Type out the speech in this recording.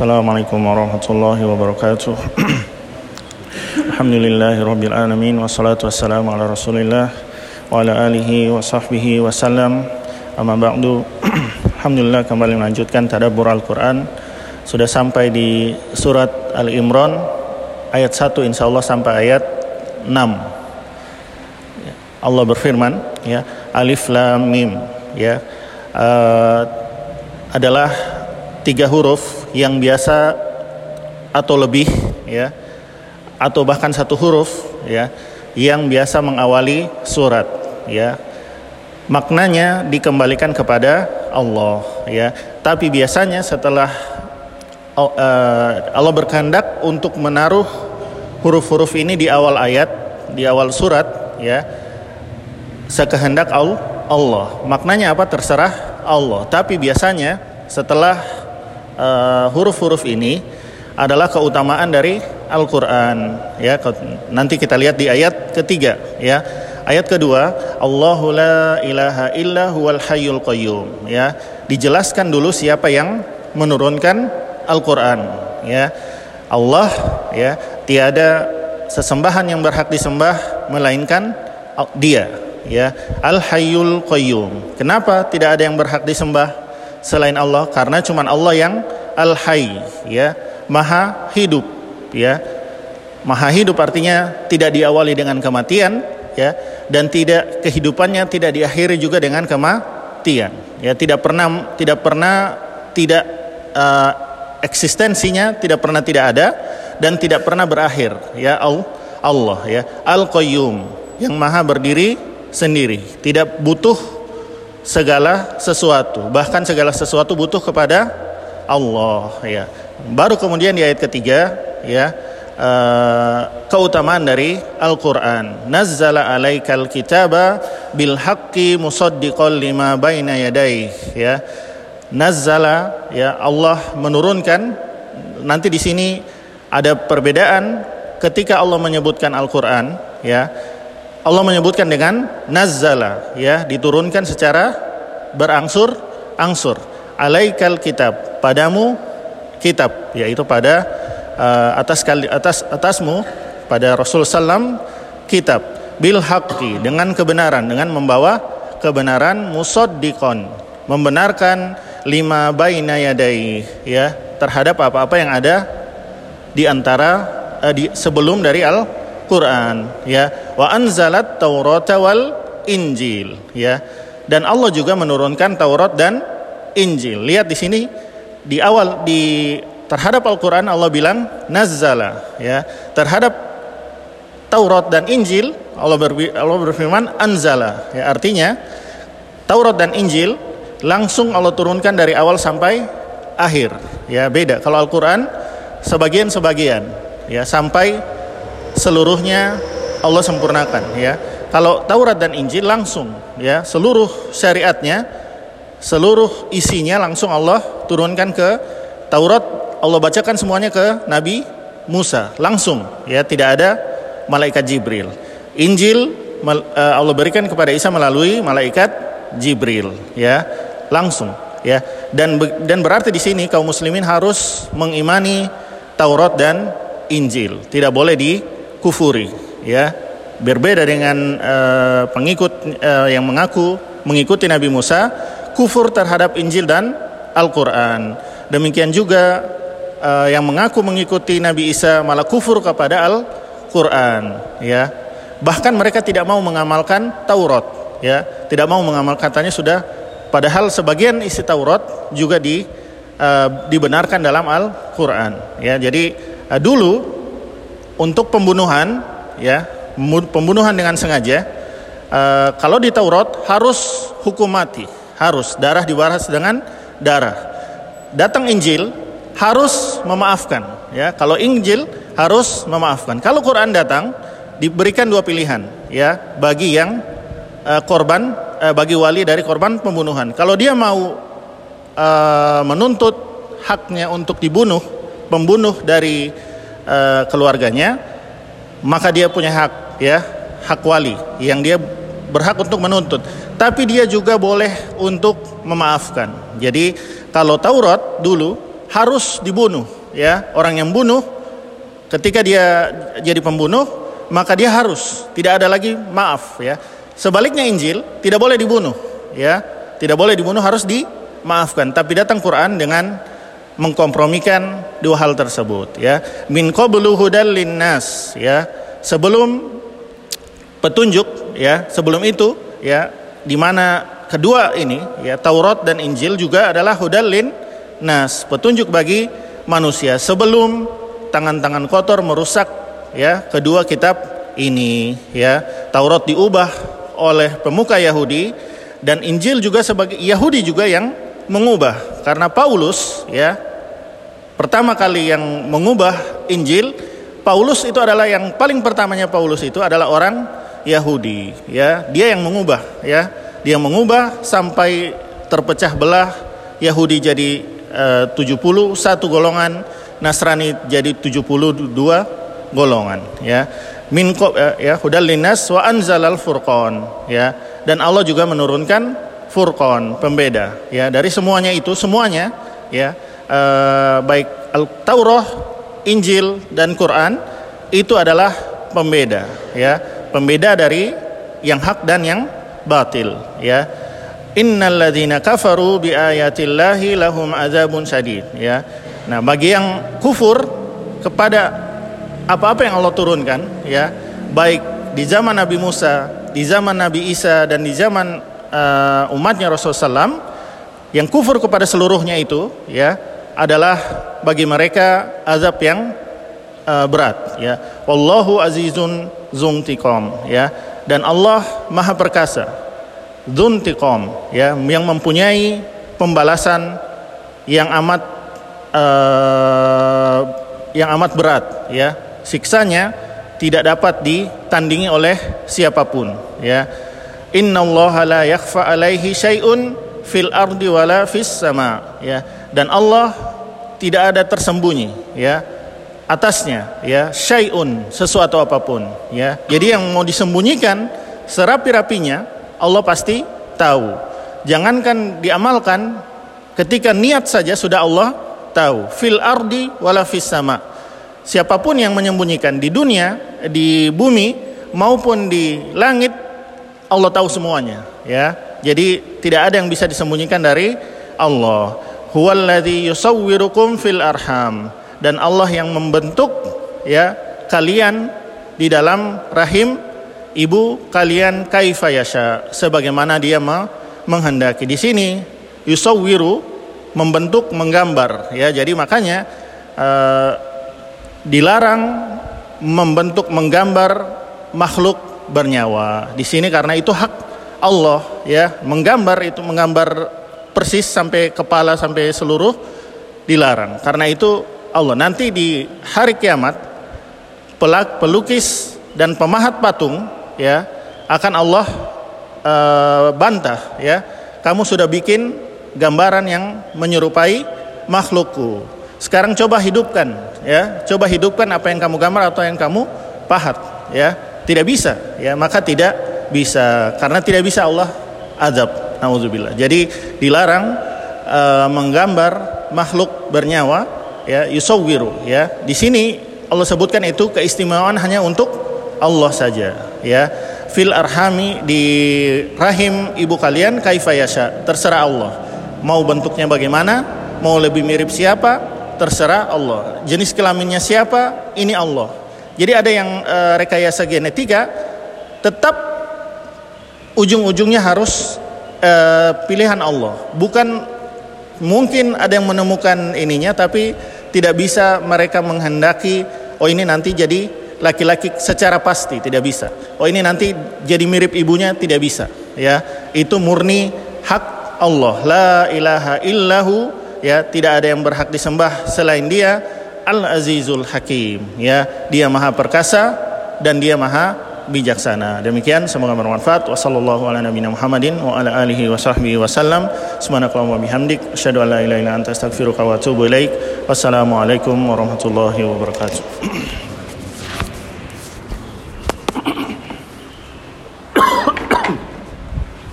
Assalamualaikum warahmatullahi wabarakatuh. Alhamdulillahirabbil alamin wassalatu wassalamu ala Rasulillah wa ala alihi wa sahbihi wasallam. Amma ba'du. Alhamdulillah kembali melanjutkan tadabbur Al-Qur'an. Sudah sampai di surat Al-Imran ayat 1 insyaallah sampai ayat 6. Allah berfirman ya, Alif Lam Mim ya. Uh, adalah tiga huruf yang biasa atau lebih ya atau bahkan satu huruf ya yang biasa mengawali surat ya. Maknanya dikembalikan kepada Allah ya. Tapi biasanya setelah uh, Allah berkehendak untuk menaruh huruf-huruf ini di awal ayat di awal surat ya sekehendak Allah. Maknanya apa? Terserah Allah. Tapi biasanya setelah uh, huruf-huruf ini adalah keutamaan dari Al-Qur'an ya. Nanti kita lihat di ayat ketiga ya. Ayat kedua Allahu la ilaha illa huwal hayyul qayyum ya. Dijelaskan dulu siapa yang menurunkan Al-Qur'an ya. Allah ya tiada sesembahan yang berhak disembah melainkan dia ya. Al Hayyul Qayyum. Kenapa tidak ada yang berhak disembah selain Allah karena cuma Allah yang Al Hayy ya maha hidup ya. Maha hidup artinya tidak diawali dengan kematian ya dan tidak kehidupannya tidak diakhiri juga dengan kematian ya. Tidak pernah tidak pernah tidak uh, eksistensinya tidak pernah tidak ada dan tidak pernah berakhir ya Allah ya. Al Qayyum yang maha berdiri sendiri tidak butuh segala sesuatu bahkan segala sesuatu butuh kepada Allah ya Baru kemudian di ayat ketiga ya uh, keutamaan dari Al-Qur'an. Nazzala 'alaikal kitaba bil haqqi musaddiqan lima baina yadayhi ya. Nazzala ya Allah menurunkan nanti di sini ada perbedaan ketika Allah menyebutkan Al-Qur'an ya. Allah menyebutkan dengan nazzala ya diturunkan secara berangsur angsur. Alaikal kitab padamu kitab yaitu pada uh, atas kali atas atasmu pada Rasul sallam kitab. Bil haqqi dengan kebenaran dengan membawa kebenaran musaddiqon membenarkan lima baina yadai ya terhadap apa-apa yang ada di antara uh, di sebelum dari Al-Qur'an ya. Wa anzalat taurata wal injil ya. Dan Allah juga menurunkan Taurat dan Injil. Lihat di sini di awal di terhadap Al-Qur'an Allah bilang nazzala ya. Terhadap Taurat dan Injil Allah, Allah berfirman anzala ya. Artinya Taurat dan Injil langsung Allah turunkan dari awal sampai akhir ya. Beda. Kalau Al-Qur'an sebagian-sebagian ya. Sampai seluruhnya Allah sempurnakan ya. Kalau Taurat dan Injil langsung ya seluruh syariatnya seluruh isinya langsung Allah turunkan ke Taurat Allah bacakan semuanya ke Nabi Musa. Langsung ya tidak ada malaikat Jibril. Injil eh, Allah berikan kepada Isa melalui malaikat Jibril ya langsung ya. Dan dan berarti di sini kaum muslimin harus mengimani Taurat dan Injil. Tidak boleh dikufuri ya berbeda dengan uh, pengikut uh, yang mengaku mengikuti Nabi Musa kufur terhadap Injil dan Al-Quran. Demikian juga uh, yang mengaku mengikuti Nabi Isa malah kufur kepada Al-Quran. Ya, bahkan mereka tidak mau mengamalkan Taurat. Ya, tidak mau mengamalkan katanya sudah. Padahal sebagian isi Taurat juga di uh, dibenarkan dalam Al-Quran. Ya, jadi uh, dulu untuk pembunuhan, ya, pembunuhan dengan sengaja. Uh, kalau di Taurat harus hukum mati, harus darah dibalas dengan darah. Datang Injil harus memaafkan ya. Kalau Injil harus memaafkan. Kalau Quran datang diberikan dua pilihan ya bagi yang uh, korban uh, bagi wali dari korban pembunuhan. Kalau dia mau uh, menuntut haknya untuk dibunuh pembunuh dari uh, keluarganya, maka dia punya hak ya, hak wali yang dia berhak untuk menuntut. Tapi dia juga boleh untuk memaafkan. Jadi kalau Taurat dulu harus dibunuh ya orang yang bunuh ketika dia jadi pembunuh maka dia harus tidak ada lagi maaf ya. Sebaliknya Injil tidak boleh dibunuh ya. Tidak boleh dibunuh harus dimaafkan. Tapi datang Quran dengan mengkompromikan dua hal tersebut ya. Min qablu hudal linnas ya. Sebelum petunjuk ya sebelum itu ya di mana kedua ini ya Taurat dan Injil juga adalah hudal lin nas petunjuk bagi manusia sebelum tangan-tangan kotor merusak ya kedua kitab ini ya. Taurat diubah oleh pemuka Yahudi dan Injil juga sebagai Yahudi juga yang mengubah. Karena Paulus ya pertama kali yang mengubah Injil Paulus itu adalah yang paling pertamanya Paulus itu adalah orang Yahudi ya. Dia yang mengubah ya. Dia mengubah sampai terpecah belah Yahudi jadi eh, uh, 71 golongan Nasrani jadi 72 golongan ya. Min uh, ya hudal linas wa anzalal furqan ya. Dan Allah juga menurunkan furqan pembeda ya. Dari semuanya itu semuanya ya uh, baik Al-Taurah Injil dan Quran itu adalah pembeda ya. Pembeda dari yang hak dan yang batil ya. Innalladzina kafaru biayatillahi lahum adzabun syadid ya. Nah bagi yang kufur kepada apa-apa yang Allah turunkan ya baik di zaman Nabi Musa di zaman Nabi Isa dan di zaman uh, umatnya Rasulullah SAW yang kufur kepada seluruhnya itu ya adalah bagi mereka azab yang uh, berat ya. Wallahu azizun zuntiqam ya. Dan Allah maha perkasa zuntiqam ya yang mempunyai pembalasan yang amat uh, yang amat berat ya. Siksanya tidak dapat ditandingi oleh siapa pun ya innallaha la yakhfa alaihi syai'un fil ardi wala fis sama. Ya. Dan Allah tidak ada tersembunyi ya atasnya ya syai'un sesuatu apa pun ya. Jadi yang mau disembunyikan serapi-rapinya Allah pasti tahu. Jangankan diamalkan ketika niat saja sudah Allah tahu. Fil ardi wala fis sama. Siapa pun yang menyembunyikan di dunia di bumi maupun di langit Allah tahu semuanya ya. Jadi tidak ada yang bisa disembunyikan dari Allah. Huwallazi yusawwirukum fil arham. Dan Allah yang membentuk ya kalian di dalam rahim ibu kalian kaifa yasha. Sebagaimana dia menghendaki. Di sini yusawwiru membentuk menggambar ya. Jadi makanya uh, dilarang membentuk menggambar makhluk bernyawa. Di sini karena itu hak Allah ya menggambar itu menggambar persis sampai kepala sampai seluruh dilarang. Karena itu Allah nanti di hari kiamat pelak pelukis dan pemahat patung ya akan Allah uh, bantah ya. Kamu sudah bikin gambaran yang menyerupai makhlukku. Sekarang coba hidupkan ya. Coba hidupkan apa yang kamu gambar atau yang kamu pahat ya tidak bisa ya maka tidak bisa. Karena tidak bisa Allah azab nauzubillah. Jadi dilarang uh, menggambar makhluk bernyawa ya yusawwiru ya. Di sini Allah sebutkan itu keistimewaan hanya untuk Allah saja ya. Fil arhami di rahim ibu kalian kaifa yasha terserah Allah. Mau bentuknya bagaimana mau lebih mirip siapa terserah Allah. Jenis kelaminnya siapa ini Allah jadi ada yang e, rekayasa genetika tetap ujung-ujungnya harus e, pilihan Allah bukan mungkin ada yang menemukan ininya tapi tidak bisa mereka menghendaki oh ini nanti jadi laki-laki secara pasti tidak bisa. Oh ini nanti jadi mirip ibunya tidak bisa, ya. Itu murni hak Allah. La ilaha illahu ya, tidak ada yang berhak disembah selain Dia. Al-Azizul Hakim, ya. Dia Maha Perkasa dan Dia Maha bijaksana. Demikian semoga bermanfaat. Wassallallahu ala nabiyina Muhammadin wa ala alihi wa wasallam. Subhanakallahumma bihamdik asyhadu an la ilaha illa anta astaghfiruka wa atubu ilaik. Wassalamualaikum warahmatullahi wabarakatuh.